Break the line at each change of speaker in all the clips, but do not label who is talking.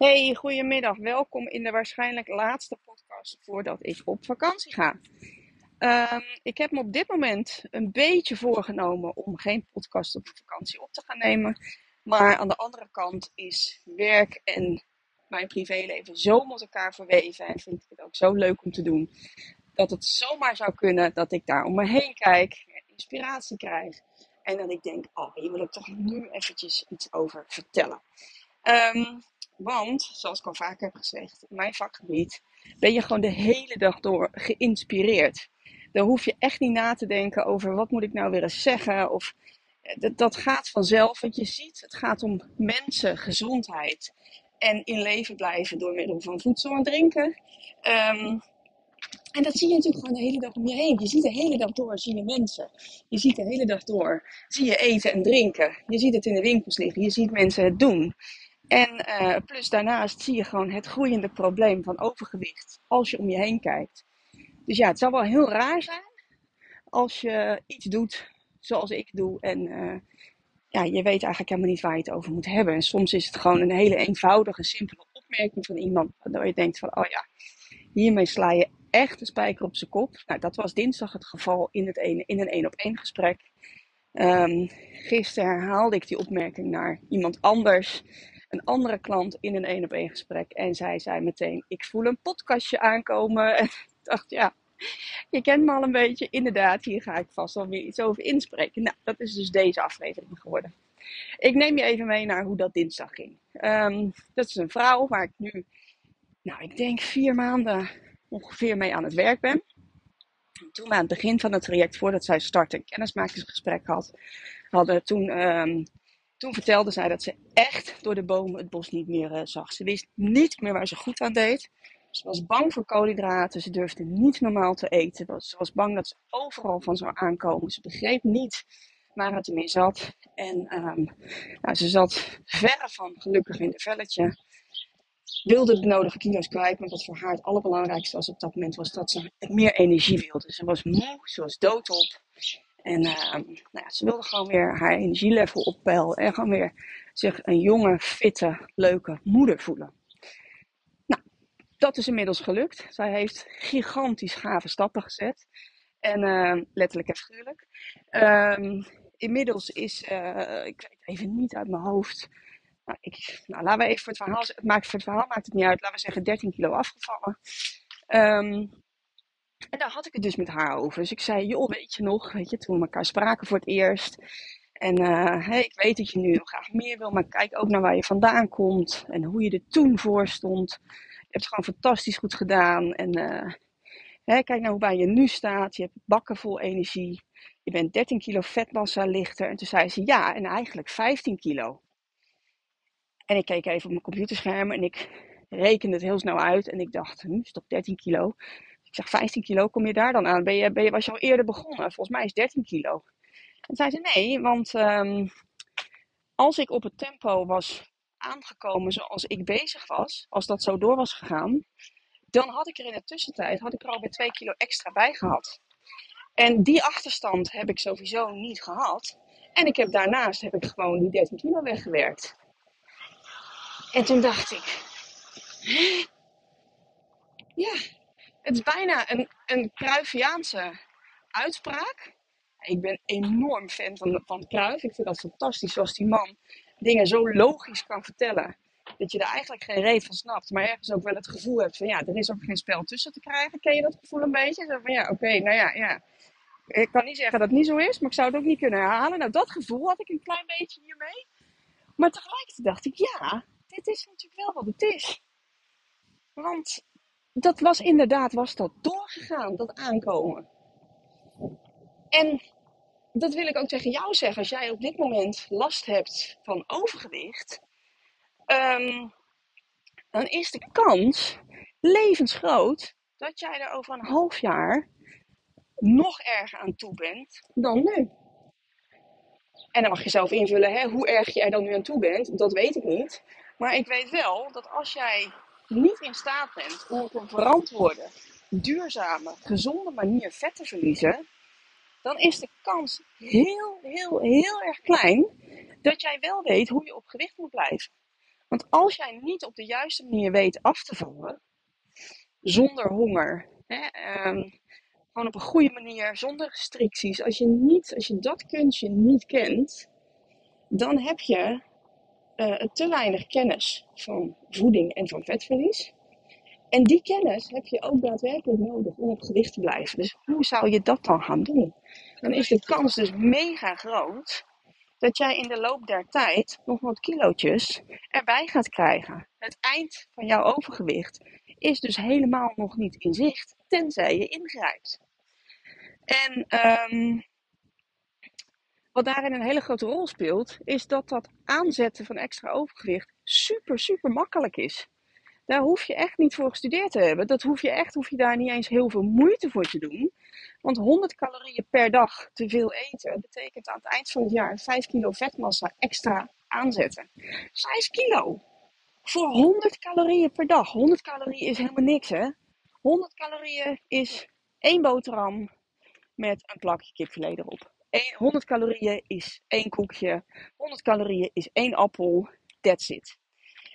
Hey, goedemiddag. Welkom in de waarschijnlijk laatste podcast voordat ik op vakantie ga. Um, ik heb me op dit moment een beetje voorgenomen om geen podcast op vakantie op te gaan nemen. Maar aan de andere kant is werk en mijn privéleven zo met elkaar verweven. En vind ik het ook zo leuk om te doen. Dat het zomaar zou kunnen dat ik daar om me heen kijk, inspiratie krijg. En dat ik denk, oh, hier wil ik toch nu eventjes iets over vertellen. Um, want, zoals ik al vaker heb gezegd, in mijn vakgebied ben je gewoon de hele dag door geïnspireerd. Dan hoef je echt niet na te denken over wat moet ik nou weer eens zeggen. Of, eh, dat, dat gaat vanzelf, want je ziet, het gaat om mensen, gezondheid. En in leven blijven door middel van voedsel en drinken. Ehm, en dat zie je natuurlijk gewoon de hele dag om je heen. Je ziet de hele dag door, zie je mensen. Je ziet de hele dag door, zie je eten en drinken. Je ziet het in de winkels liggen. Je ziet mensen het doen. En uh, plus daarnaast zie je gewoon het groeiende probleem van overgewicht als je om je heen kijkt. Dus ja, het zou wel heel raar zijn als je iets doet zoals ik doe en uh, ja, je weet eigenlijk helemaal niet waar je het over moet hebben. En soms is het gewoon een hele eenvoudige, simpele opmerking van iemand waardoor je denkt van, oh ja, hiermee sla je echt de spijker op zijn kop. Nou, dat was dinsdag het geval in, het ene, in een één op één gesprek. Um, gisteren herhaalde ik die opmerking naar iemand anders een andere klant in een één op één gesprek. En zij zei meteen, ik voel een podcastje aankomen. En ik dacht, ja, je kent me al een beetje. Inderdaad, hier ga ik vast wel weer iets over inspreken. Nou, dat is dus deze aflevering geworden. Ik neem je even mee naar hoe dat dinsdag ging. Um, dat is een vrouw waar ik nu, nou, ik denk vier maanden ongeveer mee aan het werk ben. Toen we aan het begin van het traject, voordat zij start een kennismakingsgesprek had, hadden toen um, toen vertelde zij dat ze echt door de bomen het bos niet meer uh, zag. Ze wist niet meer waar ze goed aan deed. Ze was bang voor koolhydraten. Ze durfde niet normaal te eten. Ze was bang dat ze overal van zou aankomen. Ze begreep niet waar het ermee zat. En um, nou, ze zat verre van gelukkig in het velletje. Wilde de nodige kilo's kwijt. Maar wat voor haar het allerbelangrijkste was op dat moment was dat ze meer energie wilde. Ze was moe, ze was doodop. En uh, nou ja, ze wilde gewoon weer haar energielevel oppeilen en gewoon weer zich een jonge, fitte, leuke moeder voelen. Nou, dat is inmiddels gelukt. Zij heeft gigantisch gave stappen gezet. En uh, letterlijk en figuurlijk. Um, inmiddels is, uh, ik weet even niet uit mijn hoofd. Nou, ik, nou, laten we even voor het verhaal, maakt, het verhaal maakt het niet uit. Laten we zeggen 13 kilo afgevallen. Um, en daar had ik het dus met haar over. Dus ik zei, joh, weet je nog, weet je, toen we elkaar spraken voor het eerst. En hey, ik weet dat je nu graag meer wil, maar kijk ook naar waar je vandaan komt en hoe je er toen voor stond. Je hebt het gewoon fantastisch goed gedaan. En hey, kijk naar hoe bij je nu staat. Je hebt bakken vol energie. Je bent 13 kilo vetmassa lichter. En toen zei ze ja, en eigenlijk 15 kilo. En ik keek even op mijn computerscherm en ik rekende het heel snel uit. En ik dacht, hm, is toch 13 kilo? Ik zeg, 15 kilo, kom je daar dan aan? Ben je, ben je, was je al eerder begonnen? Volgens mij is 13 kilo. En zei ze, nee, want um, als ik op het tempo was aangekomen zoals ik bezig was, als dat zo door was gegaan, dan had ik er in de tussentijd had ik er alweer 2 kilo extra bij gehad. En die achterstand heb ik sowieso niet gehad. En ik heb daarnaast heb ik gewoon die 13 kilo weggewerkt. En toen dacht ik, ja, het is bijna een, een Cruyffiaanse uitspraak. Ik ben enorm fan van, van Cruyff. Ik vind dat fantastisch zoals die man dingen zo logisch kan vertellen. Dat je er eigenlijk geen reet van snapt. Maar ergens ook wel het gevoel hebt van ja, er is ook geen spel tussen te krijgen. Ken je dat gevoel een beetje? Zo van ja, oké, nou ja, ja. Ik kan niet zeggen dat het niet zo is, maar ik zou het ook niet kunnen herhalen. Nou, dat gevoel had ik een klein beetje hiermee. Maar tegelijkertijd dacht ik, ja, dit is natuurlijk wel wat het is. Want dat was inderdaad was dat doorgegaan, dat aankomen. En dat wil ik ook tegen jou zeggen. Als jij op dit moment last hebt van overgewicht, ehm, dan is de kans levensgroot dat jij er over een half jaar nog erger aan toe bent dan nu. En dan mag je zelf invullen hè, hoe erg jij dan nu aan toe bent. Dat weet ik niet. Maar ik weet wel dat als jij niet in staat bent om op een verantwoorde, duurzame, gezonde manier vet te verliezen, dan is de kans heel, heel, heel erg klein dat jij wel weet hoe je op gewicht moet blijven. Want als jij niet op de juiste manier weet af te vallen, zonder honger, hè, um, gewoon op een goede manier, zonder restricties, als je, niet, als je dat kunstje niet kent, dan heb je uh, te weinig kennis van voeding en van vetverlies. En die kennis heb je ook daadwerkelijk nodig om op gewicht te blijven. Dus hoe zou je dat dan gaan doen? Dan is de kans dus mega groot dat jij in de loop der tijd nog wat kilootjes erbij gaat krijgen. Het eind van jouw overgewicht is dus helemaal nog niet in zicht, tenzij je ingrijpt. En um, wat daarin een hele grote rol speelt, is dat dat aanzetten van extra overgewicht super, super makkelijk is. Daar hoef je echt niet voor gestudeerd te hebben. Dat hoef je echt, hoef je daar niet eens heel veel moeite voor te doen. Want 100 calorieën per dag te veel eten betekent aan het eind van het jaar 5 kilo vetmassa extra aanzetten. 5 kilo! Voor 100 calorieën per dag. 100 calorieën is helemaal niks hè. 100 calorieën is één boterham met een plakje kipfilet erop. 100 calorieën is één koekje. 100 calorieën is één appel. That's it.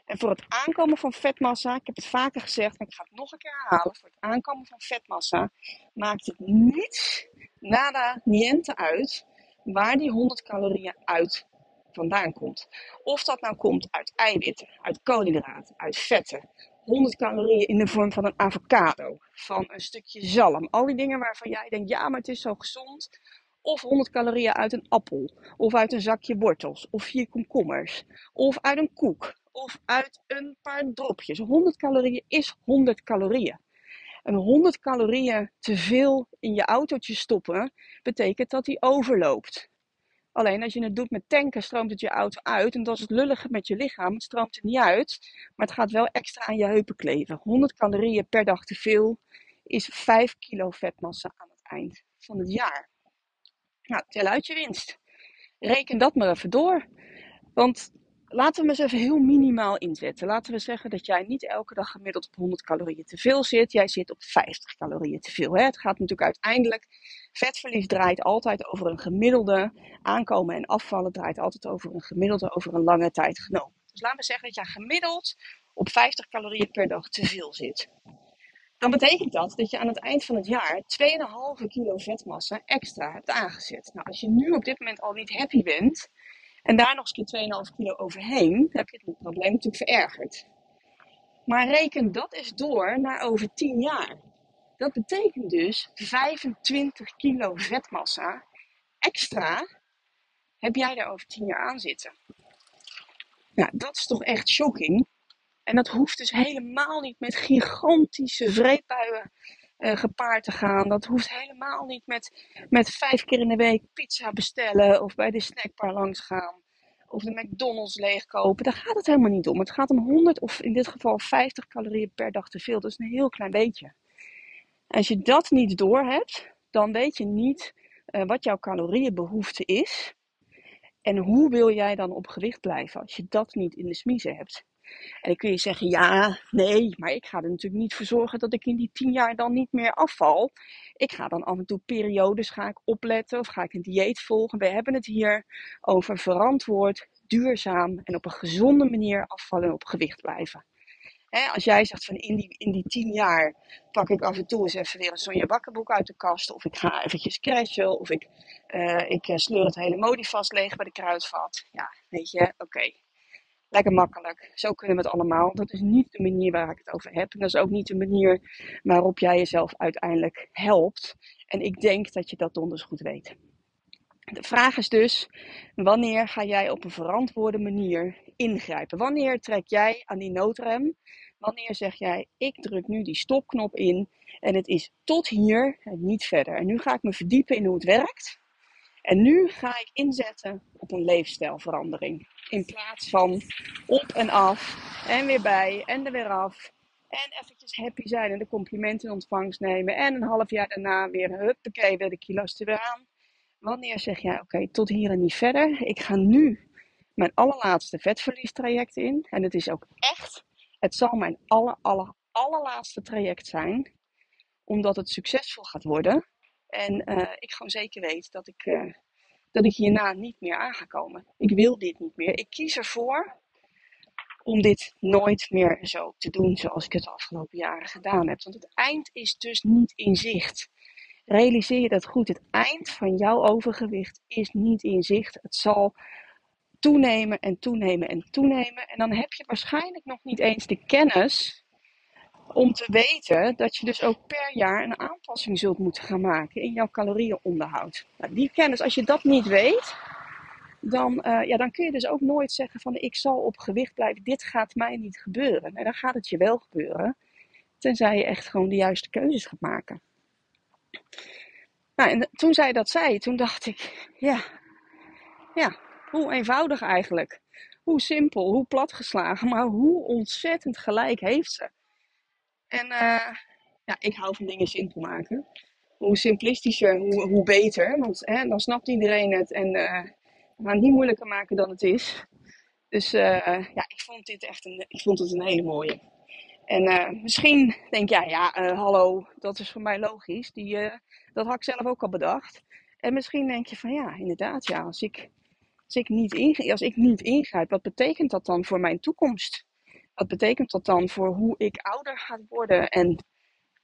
En voor het aankomen van vetmassa, ik heb het vaker gezegd, maar ik ga het nog een keer herhalen. Voor het aankomen van vetmassa maakt het niets, nada, niente uit waar die 100 calorieën uit vandaan komt. Of dat nou komt uit eiwitten, uit koolhydraten, uit vetten. 100 calorieën in de vorm van een avocado, van een stukje zalm. Al die dingen waarvan jij denkt, ja, maar het is zo gezond. Of 100 calorieën uit een appel, of uit een zakje wortels, of vier komkommers, of uit een koek, of uit een paar dropjes. 100 calorieën is 100 calorieën. En 100 calorieën te veel in je autootje stoppen, betekent dat die overloopt. Alleen als je het doet met tanken, stroomt het je auto uit. En dat is het lullige met je lichaam. Het stroomt er niet uit, maar het gaat wel extra aan je heupen kleven. 100 calorieën per dag te veel is 5 kilo vetmassa aan het eind van het jaar. Nou, tel uit je winst. Reken dat maar even door. Want laten we eens even heel minimaal inzetten. Laten we zeggen dat jij niet elke dag gemiddeld op 100 calorieën te veel zit. Jij zit op 50 calorieën te veel. Hè? Het gaat natuurlijk uiteindelijk. Vetverlies draait altijd over een gemiddelde. Aankomen en afvallen draait altijd over een gemiddelde over een lange tijd genomen. Dus laten we zeggen dat jij gemiddeld op 50 calorieën per dag te veel zit. Dan betekent dat dat je aan het eind van het jaar 2,5 kilo vetmassa extra hebt aangezet. Nou, als je nu op dit moment al niet happy bent, en daar nog eens keer 2,5 kilo overheen, heb je het probleem natuurlijk verergerd. Maar reken dat eens door naar over 10 jaar. Dat betekent dus 25 kilo vetmassa extra heb jij daar over 10 jaar aan zitten. Nou, dat is toch echt shocking. En dat hoeft dus helemaal niet met gigantische vreedbuien uh, gepaard te gaan. Dat hoeft helemaal niet met, met vijf keer in de week pizza bestellen of bij de snackbar langs gaan. Of de McDonald's leegkopen. Daar gaat het helemaal niet om. Het gaat om 100 of in dit geval 50 calorieën per dag te veel. Dat is een heel klein beetje. Als je dat niet doorhebt, dan weet je niet uh, wat jouw calorieënbehoefte is. En hoe wil jij dan op gewicht blijven als je dat niet in de smiezen hebt? En dan kun je zeggen, ja, nee, maar ik ga er natuurlijk niet voor zorgen dat ik in die tien jaar dan niet meer afval. Ik ga dan af en toe periodes ga ik opletten of ga ik een dieet volgen. We hebben het hier over verantwoord, duurzaam en op een gezonde manier afvallen en op gewicht blijven. als jij zegt van in die, in die tien jaar pak ik af en toe eens even weer een Sonja Bakkenboek uit de kast. Of ik ga eventjes crashen. Of ik, uh, ik eh, sleur het hele modivast leeg bij de kruidvat. Ja, weet je, oké lekker makkelijk. Zo kunnen we het allemaal. Dat is niet de manier waar ik het over heb. En dat is ook niet de manier waarop jij jezelf uiteindelijk helpt. En ik denk dat je dat donders goed weet. De vraag is dus, wanneer ga jij op een verantwoorde manier ingrijpen? Wanneer trek jij aan die noodrem? Wanneer zeg jij, ik druk nu die stopknop in en het is tot hier en niet verder. En nu ga ik me verdiepen in hoe het werkt. En nu ga ik inzetten op een leefstijlverandering. In plaats van op en af en weer bij en er weer af. En eventjes happy zijn en de complimenten in ontvangst nemen. En een half jaar daarna weer, huppakee, weer de kilo's er weer aan. Wanneer zeg jij, oké, tot hier en niet verder. Ik ga nu mijn allerlaatste vetverliestraject in. En het is ook echt, het zal mijn aller, aller, allerlaatste traject zijn. Omdat het succesvol gaat worden. En uh, ik gewoon zeker weet dat ik, uh, dat ik hierna niet meer aan ga komen. Ik wil dit niet meer. Ik kies ervoor om dit nooit meer zo te doen zoals ik het de afgelopen jaren gedaan heb. Want het eind is dus niet in zicht. Realiseer je dat goed. Het eind van jouw overgewicht is niet in zicht. Het zal toenemen en toenemen en toenemen. En dan heb je waarschijnlijk nog niet eens de kennis om te weten dat je dus ook per jaar een aanpassing zult moeten gaan maken in jouw calorieënonderhoud. Nou, die kennis, als je dat niet weet, dan, uh, ja, dan kun je dus ook nooit zeggen van ik zal op gewicht blijven. Dit gaat mij niet gebeuren. Nee, dan gaat het je wel gebeuren. Tenzij je echt gewoon de juiste keuzes gaat maken. Nou, en toen zij dat zei, toen dacht ik, ja, ja, hoe eenvoudig eigenlijk. Hoe simpel, hoe platgeslagen, maar hoe ontzettend gelijk heeft ze. En uh, ja, ik hou van dingen simpel maken. Hoe simplistischer, hoe, hoe beter. Want hè, dan snapt iedereen het. En uh, we gaan het niet moeilijker maken dan het is. Dus uh, ja, ik vond dit echt een, ik vond het een hele mooie. En misschien denk jij, ja, hallo, dat is voor mij logisch. Die, dat had ik zelf ook al bedacht. En misschien denk je van ja, inderdaad, ja, als ik, als ik, niet, als ik niet ingrijp, wat betekent dat dan voor mijn toekomst? Wat betekent dat dan voor hoe ik ouder ga worden en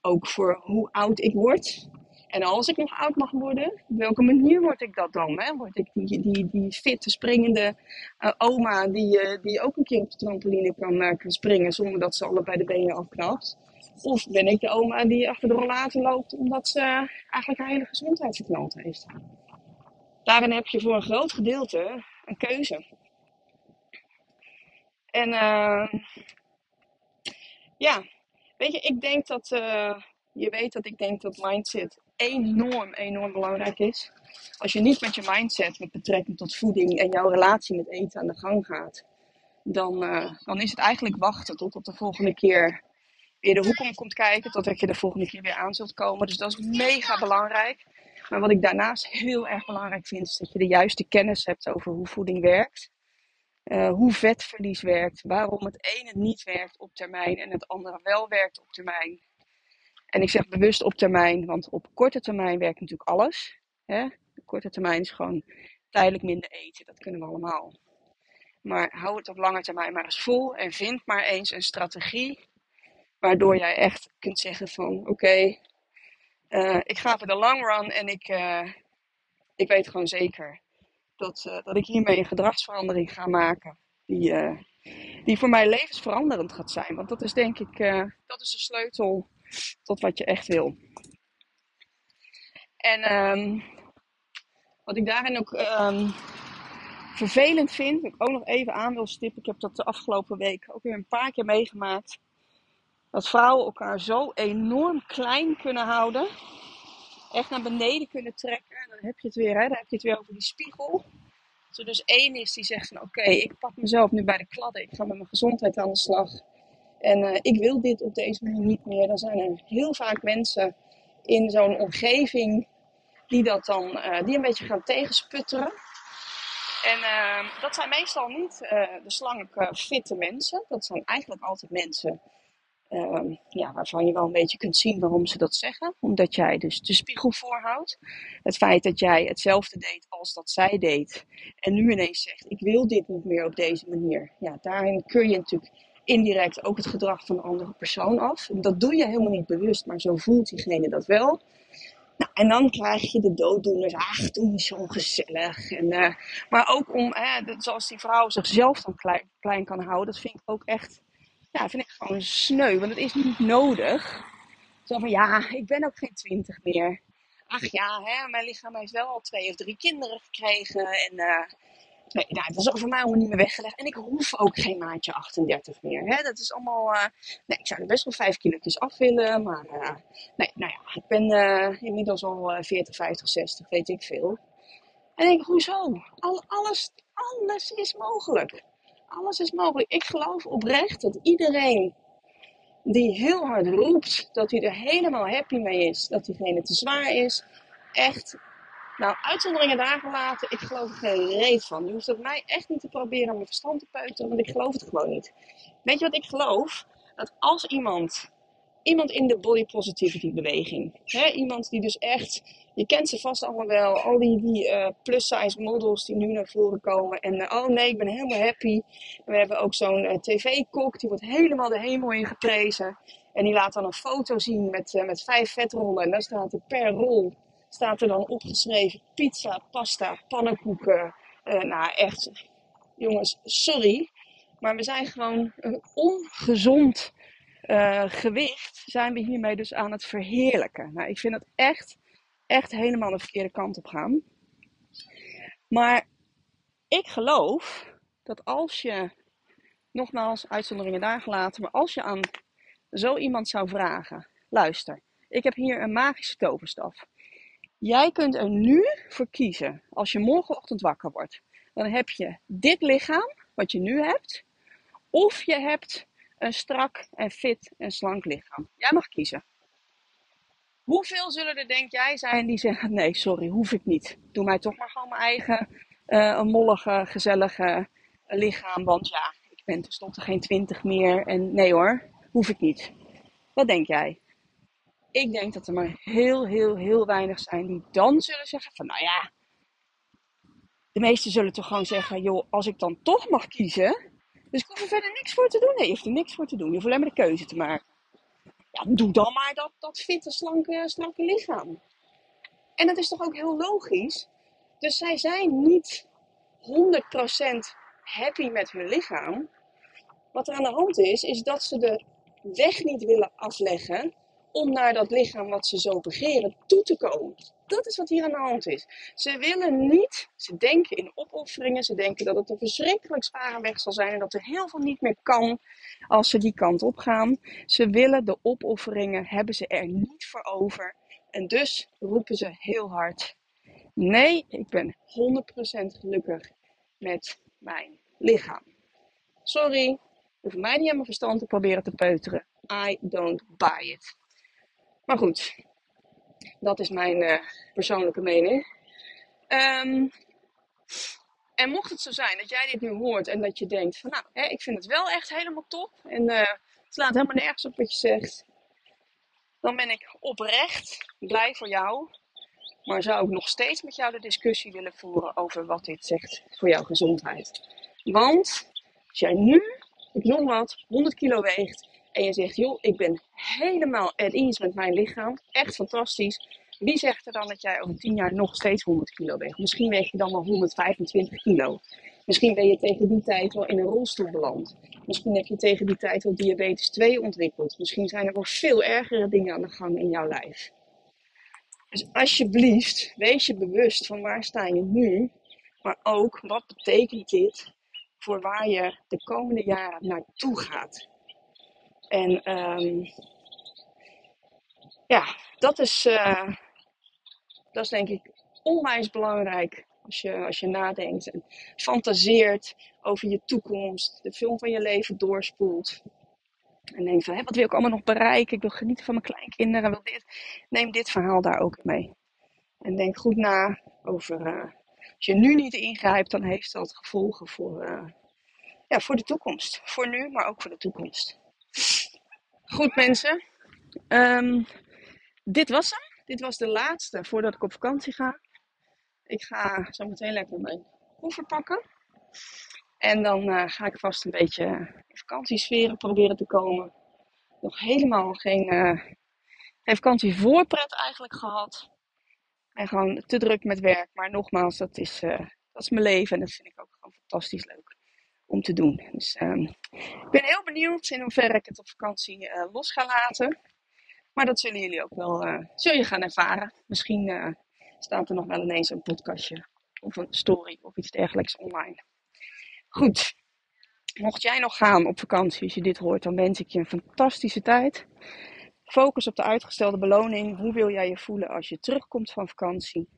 ook voor hoe oud ik word? En als ik nog oud mag worden, op welke manier word ik dat dan? Hè? Word ik die, die, die fitte, springende uh, oma die, uh, die ook een keer op de trampoline kan, uh, kan springen zonder dat ze allebei de benen afknapt? Of ben ik de oma die achter de rollator loopt omdat ze eigenlijk haar hele gezondheid heeft? Daarin heb je voor een groot gedeelte een keuze. En uh, ja, weet je, ik denk dat, uh, je weet dat ik denk dat mindset enorm, enorm belangrijk is. Als je niet met je mindset met betrekking tot voeding en jouw relatie met eten aan de gang gaat, dan, uh, dan is het eigenlijk wachten tot op de volgende keer weer de hoek om komt kijken, totdat je de volgende keer weer aan zult komen. Dus dat is mega belangrijk. Maar wat ik daarnaast heel erg belangrijk vind, is dat je de juiste kennis hebt over hoe voeding werkt. Uh, hoe vetverlies werkt, waarom het ene niet werkt op termijn en het andere wel werkt op termijn. En ik zeg bewust op termijn, want op korte termijn werkt natuurlijk alles. Hè? Korte termijn is gewoon tijdelijk minder eten, dat kunnen we allemaal. Maar hou het op lange termijn maar eens vol en vind maar eens een strategie waardoor jij echt kunt zeggen van oké, uh, ik ga voor de long run en ik, uh, ik weet gewoon zeker dat, uh, dat ik hiermee een gedragsverandering ga maken. Die, uh, die voor mij levensveranderend gaat zijn. Want dat is denk ik, uh, dat is de sleutel tot wat je echt wil. En um, wat ik daarin ook um, vervelend vind, wat ik ook nog even aan wil stippen. Ik heb dat de afgelopen week ook weer een paar keer meegemaakt. Dat vrouwen elkaar zo enorm klein kunnen houden echt naar beneden kunnen trekken. En dan heb je het weer, hè? dan heb je het weer over die spiegel. Als er dus één is die zegt van oké, ik pak mezelf nu bij de kladden. Ik ga met mijn gezondheid aan de slag. En uh, ik wil dit op deze manier niet meer. Dan zijn er heel vaak mensen in zo'n omgeving die dat dan, uh, die een beetje gaan tegensputteren. En uh, dat zijn meestal niet de slanke, fitte mensen. Dat zijn eigenlijk altijd mensen Um, ja, waarvan je wel een beetje kunt zien waarom ze dat zeggen. Omdat jij dus de spiegel voorhoudt. Het feit dat jij hetzelfde deed als dat zij deed. En nu ineens zegt, ik wil dit niet meer op deze manier. Ja, daarin kun je natuurlijk indirect ook het gedrag van een andere persoon af. Dat doe je helemaal niet bewust, maar zo voelt diegene dat wel. Nou, en dan krijg je de dooddoeners. Ach, doe niet zo gezellig. En, uh, maar ook om, eh, zoals die vrouw zichzelf dan klein kan houden. Dat vind ik ook echt ja, vind ik gewoon sneu. Want het is niet nodig. Zo van, ja, ik ben ook geen twintig meer. ach ja, hè, mijn lichaam heeft wel al twee of drie kinderen gekregen. En nee, nou, dat is over mij allemaal niet meer weggelegd. En ik hoef ook geen maatje 38 meer. Hè. Dat is allemaal, uh, nee, ik zou er best wel vijf kilo's af willen. Maar uh, nee, nou ja, ik ben inmiddels al 40, 50, 60, weet ik veel. En ik denk, hoezo? Al, alles, alles is mogelijk. Alles is mogelijk. Ik geloof oprecht dat iedereen die heel hard roept dat hij er helemaal happy mee is, dat diegene te zwaar is, echt, nou, uitzonderingen daar gelaten, ik geloof er geen reet van. Je hoeft dat mij echt niet te proberen om mijn verstand te peuteren, want ik geloof het gewoon niet. Weet je wat ik geloof? Dat als iemand iemand in de body positivity beweging. Hè? Iemand die dus echt, je kent ze vast allemaal wel, al die, die uh, plus size models die nu naar voren komen. En uh, oh nee, ik ben helemaal happy. we hebben ook zo'n uh, tv-kok, die wordt helemaal de hemel in geprezen. En die laat dan een foto zien met, met vijf vetrollen. En daar staat er per rol, staat er dan opgeschreven pizza, pasta, pannenkoeken. nou echt, jongens, sorry. Maar we zijn gewoon een ongezond gewicht zijn we hiermee dus aan het verheerlijken. Nou, ik vind het echt, echt helemaal de verkeerde kant op gaan. Maar ik geloof dat als je, nogmaals, uitzonderingen daar gelaten, maar als je aan zo iemand zou vragen: luister, ik heb hier een magische toverstaf. Jij kunt er nu voor kiezen, als je morgenochtend wakker wordt. Dan heb je dit lichaam, wat je nu hebt, of je hebt een strak en fit en slank lichaam. Jij mag kiezen. Hoeveel zullen er, denk jij, zijn die zeggen: nee, sorry, hoef ik niet. Doe mij toch maar gewoon mijn eigen uh, mollige, gezellige lichaam. Want ja, ik ben tenslotte geen twintig meer. En nee hoor, hoef ik niet. Wat denk jij? Ik denk dat er maar heel, heel, heel weinig zijn die dan zullen zeggen: van nou ja. De meesten zullen toch gewoon zeggen: joh, als ik dan toch mag kiezen, dus ik hoef er verder niks voor te doen. Nee, je hoeft er niks voor te doen. Je hoeft alleen maar de keuze te maken. Ja, doe dan maar dat, dat fitte, slanke, slanke lichaam. En dat is toch ook heel logisch? Dus zij zijn niet 100% happy met hun lichaam. Wat er aan de hand is, is dat ze de weg niet willen afleggen om naar dat lichaam wat ze zo begeren toe te komen. Dat is wat hier aan de hand is. Ze willen niet, ze denken in opofferingen, ze denken dat het een verschrikkelijk zware weg zal zijn en dat er heel veel niet meer kan als ze die kant op gaan. Ze willen de opofferingen, hebben ze er niet voor over. En dus roepen ze heel hard: Nee, ik ben 100% gelukkig met mijn lichaam. Sorry, hoef mij niet aan mijn verstand te proberen te peuteren. I don't buy it. Maar goed, dat is mijn uh, persoonlijke mening. Um, en mocht het zo zijn dat jij dit nu hoort en dat je denkt van nou, hè, ik vind het wel echt helemaal top en uh, het slaat helemaal nergens op wat je zegt, dan ben ik oprecht blij voor jou. Maar zou ik nog steeds met jou de discussie willen voeren over wat dit zegt voor jouw gezondheid. Want als jij nu, ik noem wat, 100 kilo weegt en je zegt, joh, ik ben helemaal at ease met mijn lichaam, echt fantastisch. Wie zegt er dan dat jij over 10 jaar nog steeds 100 kilo weegt? Misschien weeg je dan wel 125 kilo. Misschien ben je tegen die tijd wel in een rolstoel beland. Misschien heb je tegen die tijd wel diabetes 2 ontwikkeld. Misschien zijn er wel veel ergere dingen aan de gang in jouw lijf. Dus alsjeblieft, wees je bewust van waar sta je nu. Maar ook, wat betekent dit voor waar je de komende jaren naartoe gaat? En um, ja, dat is, uh, dat is denk ik onwijs belangrijk als je, als je nadenkt en fantaseert over je toekomst, de film van je leven doorspoelt. En denkt van, hé, wat wil ik allemaal nog bereiken? Ik wil genieten van mijn kleinkinderen. Wil dit. Neem dit verhaal daar ook mee. En denk goed na over, uh, als je nu niet ingrijpt, dan heeft dat gevolgen voor, uh, ja, voor de toekomst. Voor nu, maar ook voor de toekomst. Goed mensen, um, dit was hem. Dit was de laatste voordat ik op vakantie ga. Ik ga zo meteen lekker mijn koffer pakken. En dan uh, ga ik vast een beetje in vakantiesferen proberen te komen. Nog helemaal geen, uh, vakantievoorpret eigenlijk gehad. En gewoon te druk met werk. Maar nogmaals, dat is, dat is mijn leven. En dat vind ik ook gewoon fantastisch leuk om te doen. Dus um, ik ben heel benieuwd in hoeverre ik het op vakantie los ga laten. Maar dat zullen jullie ook wel uh, zul je gaan ervaren. Misschien uh, staat er nog wel ineens een podcastje of een story of iets dergelijks online. Goed, mocht jij nog gaan op vakantie als je dit hoort, dan wens ik je een fantastische tijd. Focus op de uitgestelde beloning. Hoe wil jij je voelen als je terugkomt van vakantie?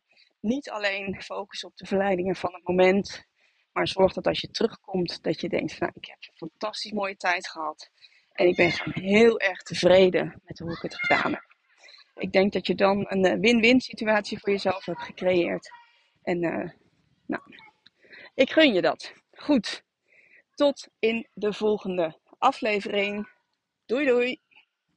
Niet alleen focus op de verleidingen van het moment, maar zorg dat als je terugkomt, dat je denkt: nou, ik heb een fantastisch mooie tijd gehad. En ik ben gewoon heel erg tevreden met hoe ik het gedaan heb. Ik denk dat je dan een eh, win-win situatie voor jezelf hebt gecreëerd. En uh, nou, ik gun je dat. Goed. Tot in de volgende aflevering. Doei doei.